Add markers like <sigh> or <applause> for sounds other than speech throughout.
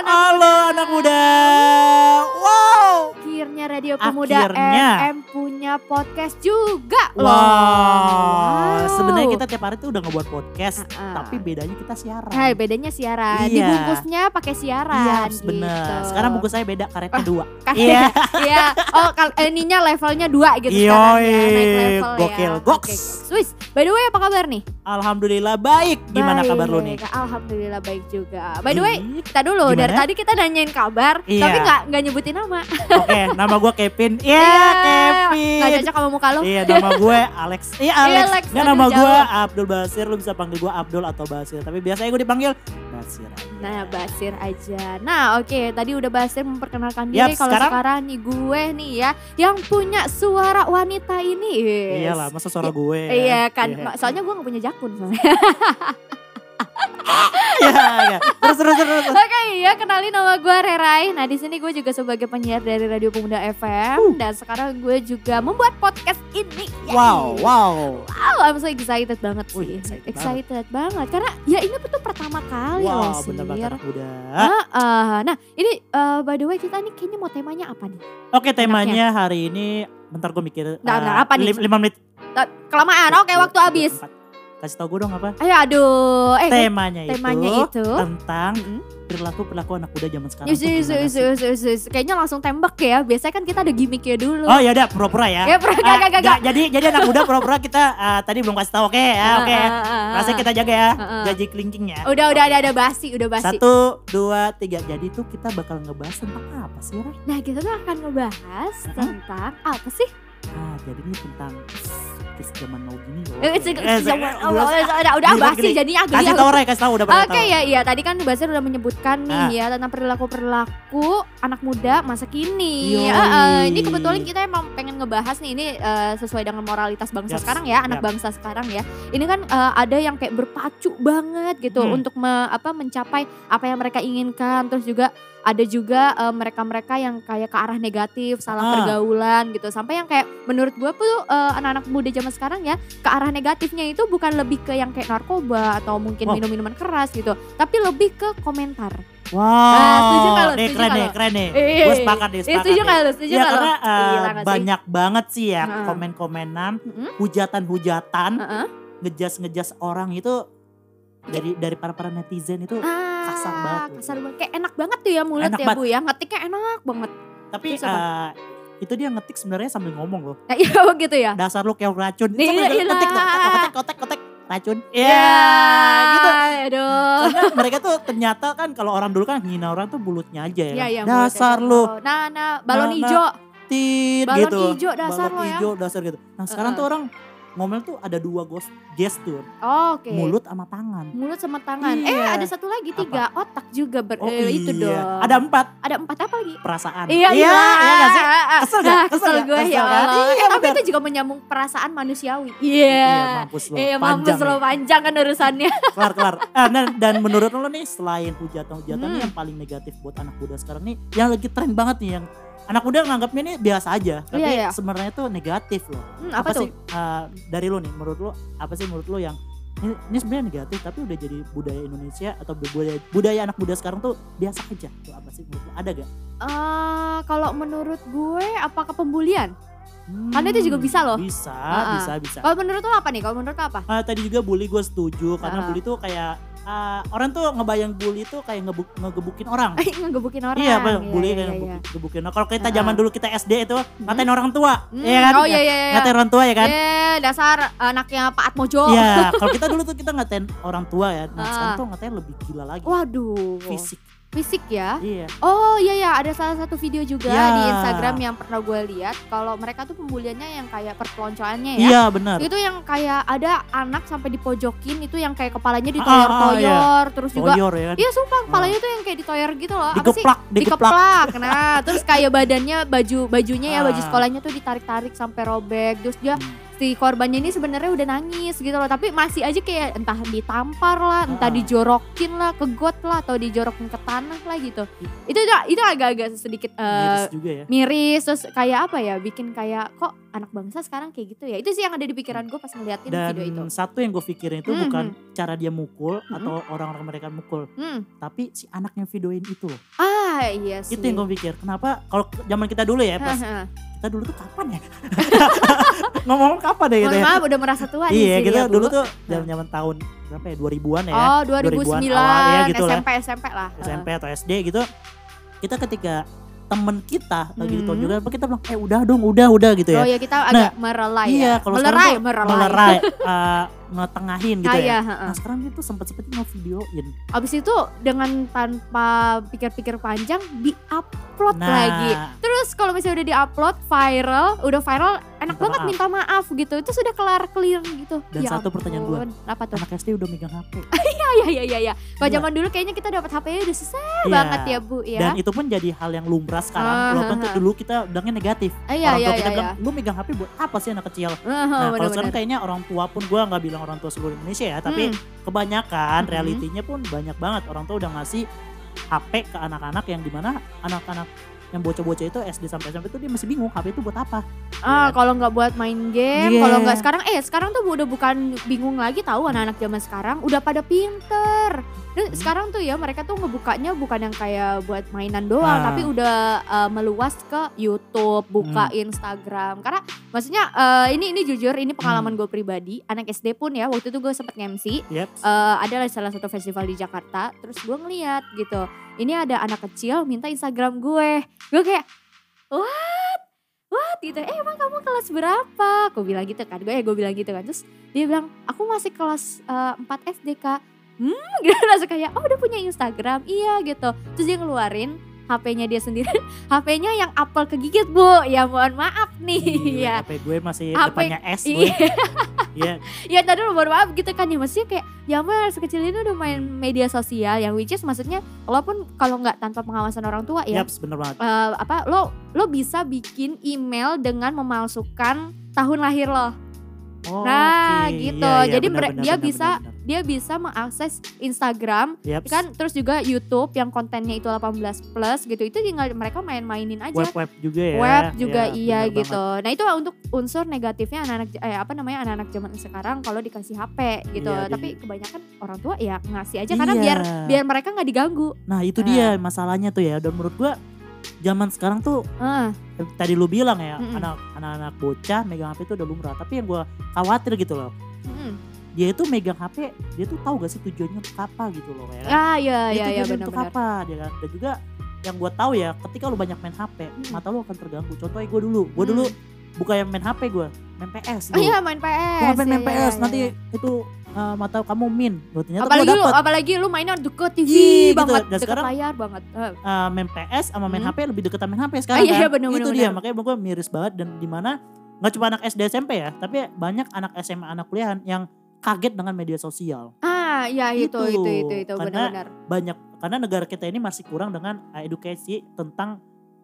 anak muda. anak muda. Wow. Radio Pemuda Akhirnya. FM punya podcast juga Wow. loh. Sebenarnya kita tiap hari tuh udah ngebuat podcast, Uh-uh. tapi bedanya kita siaran. Hai, bedanya siaran. Iya. Dibungkusnya pakai siaran. Iya, gitu. bener. Sekarang bungkus saya beda, karetnya dua. Kan- Iya. <laughs> Iya. Oh, kal ininya levelnya dua gitu Yoi, sekarang ya. Naik level gokil, ya. goks. Oke, Wis, by the way apa kabar nih? Alhamdulillah baik. Gimana Baik. kabar lu nih? Alhamdulillah baik juga. By the way, kita dulu dari Gimana? tadi kita nanyain kabar, Iya. tapi nggak nggak nyebutin nama. Oke, nama gue Kevin. Iya, Nggak Kevin. cocok sama muka lu. Iya, nama gue Alex. <laughs> Iya, Alex. Alex, Nggak, aduh, nama gue. Abdul Basir. Lu bisa panggil gue Abdul atau Basir. Tapi biasanya gue dipanggil Basir. aja. Nah, Basir aja. Nah, oke, tadi udah Basir memperkenalkan diri. Kalau sekarang- sekarang nih gue nih ya, yang punya suara wanita ini. Yes. Iyalah, masa suara gue. Iya kan, Iya. soalnya gue gak punya jakun <laughs> Iya, iya. Terus, terus, terus. terus. Oke, ya kenalin nama gue Rerai. Nah di sini gue juga sebagai penyiar dari Radio Pemuda FM dan sekarang gue juga membuat podcast ini. Yay. Wow, wow. Wow, I'm so excited banget sih. Wih, excited excited banget. karena ya ini tuh pertama kali loh Wow, bener banget anak muda. Heeh. Nah ini eh, by the way kita nih kayaknya mau temanya apa nih? Oke, temanya hari ini bentar gue mikir. Nah, eh, nah, apa nih? lim- Lima menit. Kelamaan, oke waktu habis. Empat. Kasih tau gue dong apa? Ayo aduh, eh Temanya, temanya itu, itu. tentang Mm-mm. perilaku perilaku anak muda zaman sekarang. Gimana yus, sih? yus, yus, yus. Kayaknya langsung tembak ya. Biasanya kan kita ada gimmicknya dulu. Oh ya udah pura-pura ya. Ya, pura- Ah, gak, gak, gak, ja- Jadi jadi anak muda pura-pura kita ah, tadi belum kasih tahu oke ya oke. Ah, ah, ah. Rasanya kita jaga ya. Gaji kelingkingnya. Udah udah ada ada basi, udah basi. Satu, dua, tiga. Jadi tuh kita bakal ngebahas tentang apa sih? Nah, kita tuh akan ngebahas tentang apa sih? Ah, jadi ini tentang zaman now gini loh. Eh, sih, Eh, udah udah basi gini. jadinya agak Kasih lihat. tahu Re, kasih tahu udah Oke ya, iya tadi kan Basir udah menyebutkan nih Ah. ya tentang perilaku-perilaku anak muda masa kini. Ini kebetulan kita emang pengen ngebahas nih ini eh, sesuai dengan moralitas bangsa sekarang ya, anak bangsa sekarang ya. Ini kan ada yang kayak berpacu banget gitu Hmm. untuk me- apa mencapai apa yang mereka inginkan. Terus juga ada juga eh, mereka-mereka yang kayak ke arah negatif, salah Ah. pergaulan gitu. Sampai yang kayak menurut gua tuh eh, anak-anak muda zaman sekarang ya ke arah negatifnya itu bukan lebih ke yang kayak narkoba atau mungkin Wow. minum-minuman keras gitu, tapi lebih ke komentar. Wow, Ah, setuju keren lo? keren nih. Eh, Gue sepakat nih, Eh, sepakat setuju lo? Setuju Ya lo? karena Gila nggak sih? banyak banget sih ya Heeh. komen-komenan, hujatan-hujatan, Heeh. ngejas-ngejas orang itu dari dari para para netizen itu. Ah, Kasar banget. Kasar banget. Kayak enak banget tuh ya mulut Enak ya banget. Bu ya. Ngetiknya enak banget. Tapi Terus apa? eh, itu dia ngetik sebenarnya sambil ngomong loh. Nah, <laughs> iya gitu ya. Dasar lu kayak racun. Nih, iya, ketik, iya. kotek, kotek, kotek, kotek, racun. Iya, Ya, gitu. Aduh. Karena mereka tuh ternyata kan kalau orang dulu kan ngina orang tuh mulutnya aja ya. Iya, iya. Dasar lu Nah, nah, balon Nah, nah. hijau. tit Balon gitu. ijo dasar Balon lo ya. ijo dasar gitu. Nah sekarang Heeh. tuh orang ngomel tuh ada dua ghost gestur. Oh, Oke. Mulut sama tangan. Mulut sama tangan. Eh, Iya. ada satu lagi tiga. Otak juga ber Oh eh, itu iya. dong. Ada empat ada empat apa lagi? perasaan. Iya, iya, iya, iya sih? Kesel gak? ah, Kesel Kesel gue Kesel ya kan? Allah. Iya, Eh, tapi itu juga menyambung perasaan manusiawi. Iya, Iya. mampus lo. Iya, mampus Panjang lo panjang kan urusannya. <laughs> Kelar, kelar. Eh, dan, dan menurut lo nih selain hujatan-hujatan Hmm. yang paling negatif buat anak muda sekarang nih, yang lagi tren banget nih yang anak muda nganggapnya nih biasa aja, tapi Iya, iya. sebenarnya tuh negatif loh. Hmm, apa, tuh? sih eh, dari lo nih menurut lo apa sih menurut lo yang ini, ini sebenarnya negatif tapi udah jadi budaya Indonesia atau budaya budaya anak muda sekarang tuh biasa aja tuh apa sih menurut lo ada gak? Eh, kalau menurut gue apakah pembulian? Hmm, Karena itu juga bisa loh. Bisa, Ah, ah. bisa, bisa. Kalau menurut lo apa nih? Kalau menurut lo apa? Ah, tadi juga bully gue setuju karena Ah. bully tuh kayak ah, orang tuh ngebayang bully tuh kayak ngebuk, ngegebukin orang. <laughs> Ngegebukin orang. Iya, apa bully iya, kayak iya, ngegebukin. ngegebukin. Nah, kalau kita zaman dulu kita SD itu ngatain orang tua, Hmm, iya kan? Oh iya iya iya. Ngatain orang tua ya kan? Eh, dasar anaknya Pak Atmojo. Iya, <laughs> kalau kita dulu tuh kita ngatain orang tua ya. Nah, Ah. sekarang tuh ngatain lebih gila lagi. Waduh. Fisik. Fisik ya. Iya. Oh iya ya, ada salah satu video juga Ya. di Instagram yang pernah gue lihat kalau mereka tuh pembuliannya yang kayak perpeloncoannya ya. Iya, benar. Itu yang kayak ada anak sampai dipojokin itu yang kayak kepalanya Ah, ah, ditoyor-toyor terus juga Toyor ya kan? Iya sumpah kepalanya tuh yang kayak ditoyor gitu loh. Apa sih? Digeplak. Dikeplak. Nah, terus kayak badannya baju bajunya ya baju Ah. sekolahnya tuh ditarik-tarik sampai robek. Terus dia Hmm. Si korbannya ini sebenarnya udah nangis gitu loh tapi masih aja kayak entah ditampar lah entah Ah. dijorokin lah ke got lah atau dijorokin ke tanah lah gitu itu itu, itu agak-agak sedikit eh, Miris juga ya. miris terus kayak apa ya bikin kayak kok anak bangsa sekarang kayak gitu ya itu sih yang ada di pikiran gue pas ngeliatin Dan video itu satu yang gue pikirin itu Mhm. bukan cara dia mukul Mhm. atau orang-orang mereka mukul, hmm. tapi si anak yang videoin itu loh. ah iya sih Itu yang gue pikir. Kenapa kalau zaman kita dulu ya, pas. Kita dulu tuh kapan ya? <laughs> Ngomong kapan ya gitu ya? maaf udah merasa tua di Iya, kita ya, dulu tuh zaman-zaman tahun berapa ya? 2000-an ya. Oh 2000-an 2009 awal ya gitu lah. SMP SMP lah. SMP atau SD gitu. Kita ketika temen kita lagi Hmm. ditonjolin apa kita bilang eh udah dong udah udah gitu Oh ya ya kita agak merelai iya ya. kalau melerai, sekarang merelai. melerai eh, <laughs> ngetengahin gitu Ah, ya iya, nah sekarang itu sempat sempetnya ngevideoin Abis itu dengan tanpa pikir-pikir panjang di-upload nah lagi. Terus kalau misalnya udah di-upload viral, udah viral enak Minta banget maaf. minta maaf gitu. Itu sudah kelar clear gitu. Dan Ya satu pertanyaan gua. ampun. Apa tuh? anak SD udah megang HP <laughs> Iya iya iya iya. Kalau Gila. zaman dulu kayaknya kita dapat HP udah susah Iya. banget ya, Bu ya. dan itu pun jadi hal yang lumrah sekarang Ah, walaupun tuh ah. dulu kita bilangnya negatif Ah, iya orang iya tua iya. kita iya. bilang lu megang HP buat apa sih anak kecil Ah, nah kalau sekarang kayaknya orang tua pun gua nggak bilang orang tua seluruh Indonesia ya tapi Hmm. kebanyakan Mhm. realitinya pun banyak banget orang tua udah ngasih HP ke anak-anak yang di mana anak-anak yang bocah-bocah itu SD sampai SMP itu dia masih bingung HP itu buat apa Ah, Iya. kalau nggak buat main game, Iya. kalau nggak sekarang eh sekarang tuh udah bukan bingung lagi tahu anak-anak zaman sekarang udah pada pinter. Dan Hmm. sekarang tuh ya mereka tuh ngebukanya bukan yang kayak buat mainan doang, Ah. tapi udah uh, meluas ke YouTube, buka Hmm. Instagram. Karena maksudnya uh, ini ini jujur ini Hmm. pengalaman gue pribadi, anak SD pun ya waktu itu gue sempet MC yep eh adalah salah satu festival di Jakarta terus gue ngeliat gitu ini ada anak kecil minta Instagram gue. Gue kayak what? What? Gitu. Eh emang kamu kelas berapa? Aku bilang gitu kan. Gue ya gue bilang gitu kan. Terus dia bilang aku masih kelas eh, 4 SD kak. Hmm <laughs> gitu. Langsung kayak oh udah punya Instagram. Iya gitu. Terus dia ngeluarin HP-nya dia sendiri. <laughs> HP-nya yang apel kegigit bu. Ya mohon maaf nih. Gila, ya HP gue masih HP depannya S gue iya <laughs> Iya ya tadi lu mohon maaf gitu kan ya. Maksudnya kayak ya mas sekecil ini udah main media sosial yang which is maksudnya walaupun kalau nggak tanpa pengawasan orang tua ya Yaps bener banget. eh, apa lo lo bisa bikin email dengan memalsukan tahun lahir lo Oh, Nah, oke. gitu. Iya, iya, Jadi benar, benar, dia benar, bisa- benar, benar. dia bisa mengakses Instagram Yaps. kan terus juga YouTube yang kontennya itu 18 plus gitu itu tinggal mereka main-mainin aja web-web juga ya. web juga Ya, iya benar gitu. banget. Nah itu untuk unsur negatifnya anak-anak eh apa namanya anak-anak zaman sekarang kalau dikasih HP gitu. Iya, Tapi jadi- kebanyakan orang tua ya ngasih aja karena Iya. biar biar mereka nggak diganggu. Nah itu Nah. dia masalahnya tuh ya. Dan menurut gua zaman sekarang tuh eh, tadi lu bilang ya Mm-mm. anak anak bocah megang HP itu udah lumrah. Tapi yang gua khawatir gitu loh. mm. Dia itu megang HP, dia tuh tahu gak sih tujuannya untuk apa gitu loh ya kan. Ah iya Dia iya iya tujuannya untuk apa dia kan. Dan juga yang gua tahu ya ketika lu banyak main HP, Mm. mata lu akan terganggu. Contohnya gua dulu, gua dulu bukan yang main HP gua, main PS Oh iya main PS. Gua main, main iya, iya, PS iya, nanti iya. itu eh, mata kamu min. Ternyata apalagi lu dapet. apalagi lu mainnya deket TV Iya, gitu. banget, Dan deket sekarang- layar banget. Eh, eh, main PS sama main Hmm. HP lebih deket sama main HP Ah, sekarang iya, kan. iya, bener, itu bener, dia bener. makanya gue miris banget dan di mana nggak cuma anak SD SMP ya, tapi banyak anak SMA anak kuliahan yang kaget dengan media sosial. ah iya itu Itu. itu itu itu Karena benar-benar. Banyak karena negara kita ini masih kurang dengan edukasi tentang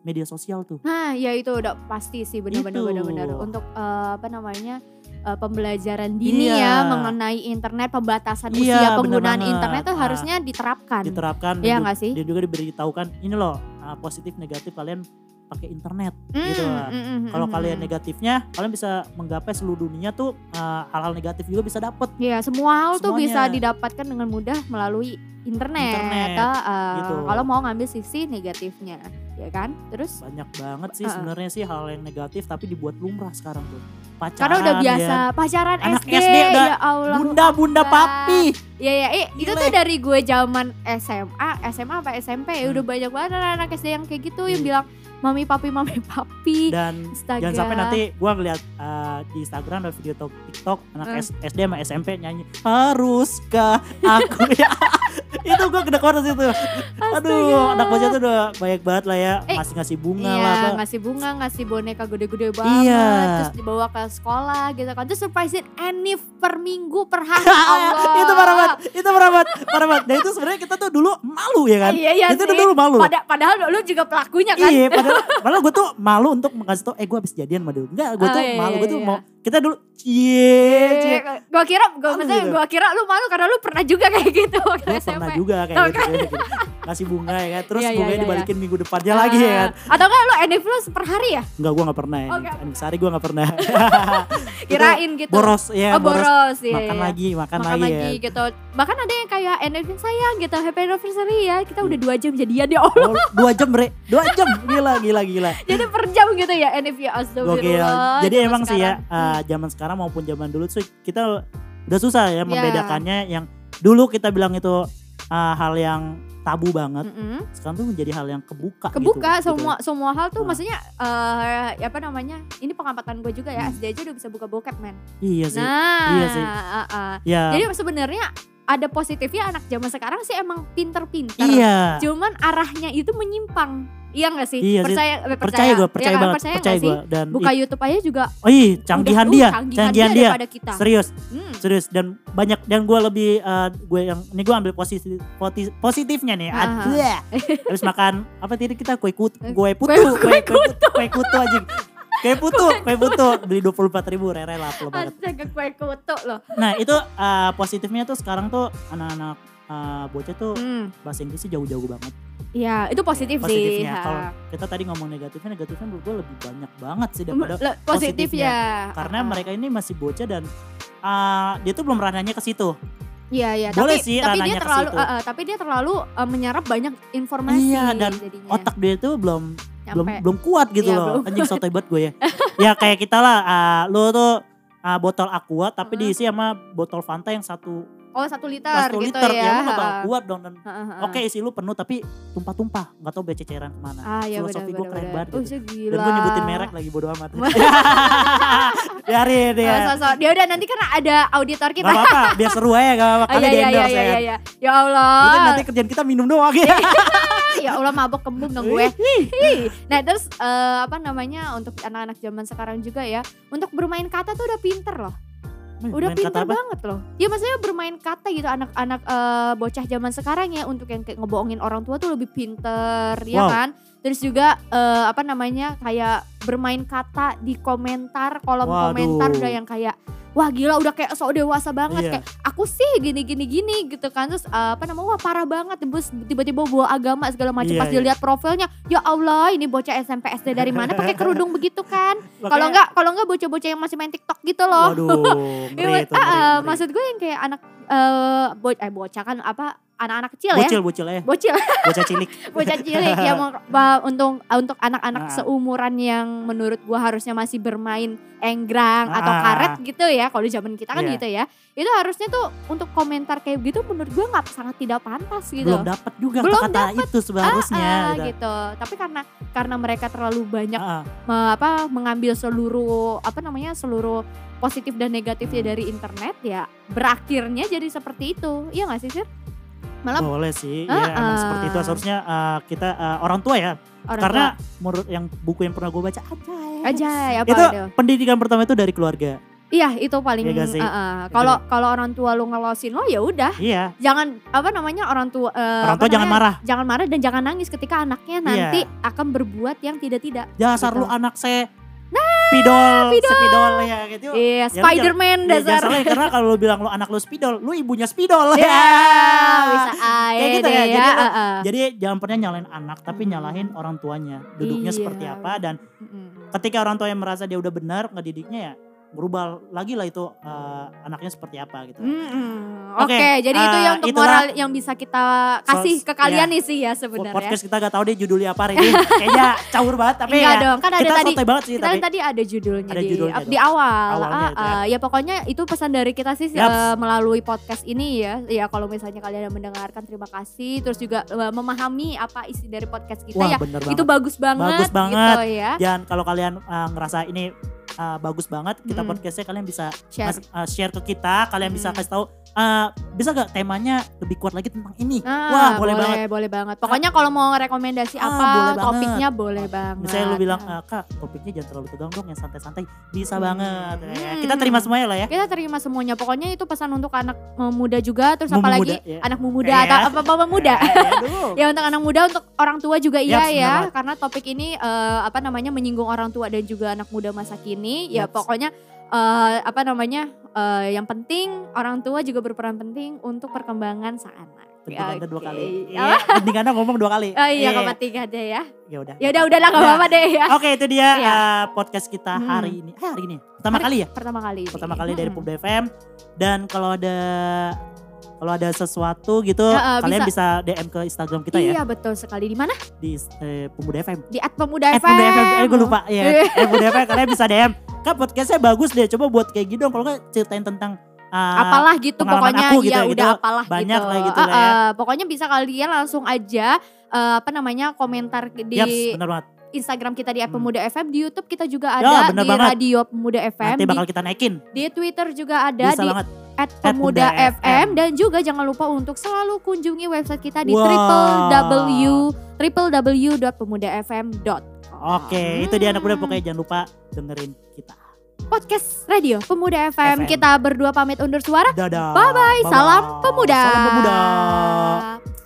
media sosial tuh. Nah, ya itu udah pasti sih benar-benar benar-benar untuk eh, apa namanya eh, pembelajaran dini Iya. ya mengenai internet pembatasan Iya, usia penggunaan banget. internet tuh Nah, harusnya diterapkan. Diterapkan Iya dan, nggak sih? dan juga diberitahukan ini loh eh, positif negatif kalian pakai internet Mm, gitu mm, mm, Kalau mm, kalian mm. negatifnya, kalian bisa menggapai seluruh dunia tuh eh, hal-hal negatif juga bisa dapet. Ya semua hal tuh bisa Semuanya. didapatkan dengan mudah melalui internet. Internet, eh, gitu. Kalau mau ngambil sisi negatifnya, ya kan? Terus banyak banget sih Uh-uh. sebenarnya sih hal yang negatif tapi dibuat lumrah sekarang tuh pacaran karena udah biasa ya. pacaran Anak SD, SD udah ya Allah. bunda bunda papi Ya ya, eh, itu tuh dari gue zaman SMA, SMA apa SMP ya udah banyak banget anak SD yang kayak gitu yang Hmm. bilang mami papi mami papi. dan Astaga. jangan sampai nanti gua ngeliat uh, di Instagram dan video tok- TikTok anak Hmm. S- SD sama SMP nyanyi haruskah aku <laughs> ya itu gua kena chorus itu aduh anak bocah tuh udah banyak banget lah ya Eh, masih ngasih bunga Iya, lah apa ngasih bunga, ngasih boneka gede-gede banget, Iya. terus dibawa ke sekolah gitu kan. Terus surprisein Enif per minggu per hari. <laughs> Allah. itu parah banget itu parah banget parah banget dan itu sebenarnya kita tuh dulu malu ya kan Iya, iya itu sih. dulu malu Pada, padahal lu juga pelakunya kan. Iya, padahal, padahal gue tuh malu untuk mengasih tau, eh gue habis jadian sama dia. Enggak, gue Oh, tuh iya, malu, iya, gue tuh iya. mau kita dulu cie cie Gua kira, gua Malu maksudnya gitu. gua kira lu malu karena lu pernah juga kayak gitu waktu gue SMP. pernah juga kayak gitu, kan? gitu. bunga ya kan terus Iya, iya, bunganya iya, dibalikin minggu depannya lagi ya kan Ah, Atau enggak lu NF lu per hari ya? enggak gue nggak pernah ya anniversary gue nggak pernah <laughs> Kirain gitu. boros ya oh, boros, iya, makan iya. lagi makan, Makan lagi, lagi ya. gitu. Bahkan ada yang kayak NF sayang gitu, happy anniversary ya. Kita udah dua jam jadian ya Allah. Oh, dua jam bre dua jam gila gila gila <laughs> Jadi per jam gitu ya NF ya astagfirullah. Jadi emang sih ya uh, zaman sekarang maupun zaman dulu tuh kita udah susah ya Iya. membedakannya yang dulu kita bilang itu uh, hal yang tabu banget. Mm-mm. Sekarang tuh menjadi hal yang kebuka. kebuka gitu, semua semua hal tuh Nah. maksudnya eh apa namanya ini pengamatan gue juga ya Hmm. SD aja udah bisa buka bokep men Iya sih. nah Iya sih. ah, ah. ya. jadi sebenarnya ada positifnya anak zaman sekarang sih emang pinter-pinter iya. cuman arahnya itu menyimpang iya gak sih Iya sih. percaya eh, Percaya gue, percaya kan? banget, percaya, percaya gue dan buka YouTube aja juga oh iya, canggihan dia, uh, canggihan dia. daripada kita Serius, Hmm. serius dan banyak dan gue lebih uh, gue yang ini gue ambil positif positifnya nih. Aduh. Habis makan apa tadi kita kue kut Eh, kue putu, kue- kue, kue putu aja. Kue putu, kue putu beli dua puluh empat ribu rere lah banget. astaga kue kutu loh Nah itu uh, positifnya tuh sekarang tuh anak-anak uh, bocah tuh hmm. bahasa Inggrisnya jauh-jauh banget. Ya itu positif sih Positifnya. Ha. Kalau kita tadi ngomong negatifnya, negatifnya menurut gue lebih banyak banget sih daripada Le- positif positifnya. ya karena Ah, ah. mereka ini masih bocah dan uh, dia tuh belum ranahnya ke situ. Iya iya. Boleh tapi, sih tapi dia ranahnya ke terlalu situ. eh, eh, tapi dia terlalu eh, menyerap banyak informasi Iya, dan jadinya. Otak dia tuh belum belum Nyampe. belum kuat gitu Iya, loh. belum. Anjing sotoy banget gue ya. <laughs> ya kayak kita lah, uh, lo tuh uh, botol aqua tapi Heeh. diisi sama botol Fanta yang satu Oh satu liter satu gitu liter ya. ya, lo gak bakal kuat dong dan ha, ha, ha. Oke isi lu penuh tapi tumpah-tumpah nggak tahu bececeran ke mana. Ah ya Filosofi gue keren banget Oh, gitu. Dan gila. gue nyebutin merek lagi bodo amat. <laughs> Biarin Oh, ya. so, so. Dia udah nanti kan ada auditor kita. Gak apa-apa, biar seru aja gak apa-apa. Oh, iya, di iya, iya, endorse iya, ya. iya, Ya Allah. Nanti kerjaan kita minum doang ya. <laughs> ya Allah mabok kembung dong gue. Nah terus eh, apa namanya untuk anak-anak zaman sekarang juga ya. Untuk bermain kata tuh udah pinter loh. Udah Main pinter banget loh. Ya maksudnya bermain kata gitu anak-anak eh, bocah zaman sekarang ya untuk yang kayak ngebohongin orang tua tuh lebih pinter ya Wow. kan. Terus juga eh, apa namanya kayak bermain kata di komentar kolom Waduh. komentar udah yang kayak wah gila udah kayak sok dewasa banget. Iya. kayak aku sih gini gini gini gitu kan. Terus eh, apa namanya wah parah banget. Terus tiba-tiba bawa agama segala macam. Iya, pas iya. dilihat profilnya ya Allah ini bocah SMP SD dari mana? Pakai kerudung begitu kan? <laughs> Kalau enggak kalau enggak bocah-bocah yang masih main TikTok gitu loh. Waduh, <laughs> Iya, ngeri itu, ngeri, ah, ngeri. maksud gue yang kayak anak eh bo eh bocah kan apa anak-anak kecil ya Bocil, bocil ya. bocil Bocah cilik. <laughs> bocah cilik yang mau ba- untuk untuk anak-anak Ah. seumuran yang menurut gua harusnya masih bermain enggrang atau Ah. karet gitu ya kalau di zaman kita kan Iya. gitu ya itu harusnya tuh untuk komentar kayak gitu menurut gua nggak sangat tidak pantas gitu Belum dapat juga Belum kata itu seharusnya. Ah, gitu. gitu tapi karena karena mereka terlalu banyak Ah, ah. me- apa mengambil seluruh apa namanya seluruh positif dan negatifnya Hmm. dari internet ya berakhirnya jadi seperti itu iya nggak sih Sir? Malah Boleh sih, Ah, ya emang ah. seperti itu seharusnya uh, kita uh, orang tua ya. orang Karena menurut yang buku yang pernah gue baca aja. tua. aja apa itu itu? pendidikan pertama itu dari keluarga. Iya itu paling Iya gak sih? uh, uh. Kalau deh. kalau orang tua lu ngelosin lo ya udah Iya, jangan apa namanya orang tua eh, orang tua jangan marah. jangan marah dan jangan nangis ketika anaknya Iya. nanti akan berbuat yang tidak tidak Dasar Gitu. lu anak saya. Spidol, spidol ya gitu. iya Ya, Spiderman ya, dasar salah, karena kalau lu bilang lu anak lu spidol, lu ibunya spidol. ya <laughs> bisa aja Kayak gitu ya, ya, jadi uh, uh. Jadi jangan pernah nyalain anak, tapi Hmm. nyalahin orang tuanya. Duduknya Iya. seperti apa dan Mm-mm. ketika orang tuanya merasa dia udah benar ngedidiknya ya berubah lagi lah itu uh, anaknya seperti apa gitu. Mm-mm. Oke, Oke, jadi itu eh, yang untuk itulah- moral yang bisa kita kasih So- ke kalian iya. nih sih ya sebenarnya. Podcast kita gak tahu deh judulnya apa hari ini. <laughs> Kayaknya caur banget tapi Enggak ya dong, kan ada kita tadi banget sih kita tapi tadi ada judulnya Ada di judulnya di awal. Awalnya Ah, itu ya. ah. ya pokoknya itu pesan dari kita sih Yaps. eh, melalui podcast ini ya. Ya kalau misalnya kalian yang mendengarkan terima kasih terus juga eh, memahami apa isi dari podcast kita wah ya. banget. Itu bagus banget Bagus banget. gitu ya. Dan kalau kalian uh, ngerasa ini uh, bagus banget, kita Mm-mm. podcastnya kalian bisa Share. mas- uh, share ke kita, kalian bisa Mm. kasih tahu uh, bisa gak temanya lebih kuat lagi tentang ini. Ah, Wah, boleh, banget. boleh banget. Pokoknya kalau mau rekomendasi Ah, apa, boleh banget. topiknya boleh banget. Misalnya lu bilang, Ah. "Ah, Kak topiknya jangan terlalu tegang dong, yang santai-santai. Bisa Hmm. banget. Ya, Hmm. Kita terima semuanya lah ya. kita terima semuanya. Pokoknya itu pesan untuk anak eh, muda juga, terus Mumu apalagi muda, ya. anak muda Ya. atau apa apa muda. Eh, <laughs> aduh. ya untuk anak muda, untuk orang tua juga iya ya, banget. karena topik ini eh, apa namanya menyinggung orang tua dan juga anak muda masa kini. Ya pokoknya eh, apa namanya? Eh, yang penting orang tua juga berperan penting untuk perkembangan sang anak. Pentingannya dua kali. <laughs> Iya, ngomong dua kali. Oh iya, kepentingan aja ya. Ya udah. Ya udah udahlah nggak apa-apa deh ya. Oke itu dia Iya. uh, podcast kita Hmm. hari ini. Eh hari ini pertama Hari- kali ya? Pertama kali. Pertama kali dari Mm-mm. Pemuda FM. Dan kalau ada kalau ada sesuatu gitu Ya, eh, kalian bisa. DM ke Instagram kita Iya ya betul sekali di mana? di eh, Pemuda FM. Di at pemuda Eh FM. Pemuda FM, eh gue lupa ya. Iya. Eh Pemuda FM kalian bisa DM. Kan podcastnya bagus deh. Coba buat kayak gitu dong. Kalau nggak ceritain tentang uh, apalah gitu pokoknya aku ya gitu, udah gitu. apalah Banyak gitu. lah gitu Eh, lah ya. eh, pokoknya bisa kalian langsung aja eh, apa namanya komentar di Yaps, bener banget. Instagram kita di Hmm. Pemuda FM, di YouTube kita juga Ya, ada bener di banget. Radio Pemuda FM, Nanti di, bakal kita naikin. di Twitter juga ada Bisa di banget. At Pemuda FM FM. dan juga jangan lupa untuk selalu kunjungi website kita di Wow. www www.pemudafm.com. Oke, itu dia anak muda pokoknya jangan lupa dengerin kita. Podcast Radio Pemuda FM. FM. Kita berdua pamit undur suara. Dadah. Bye bye. Salam pemuda. Salam pemuda.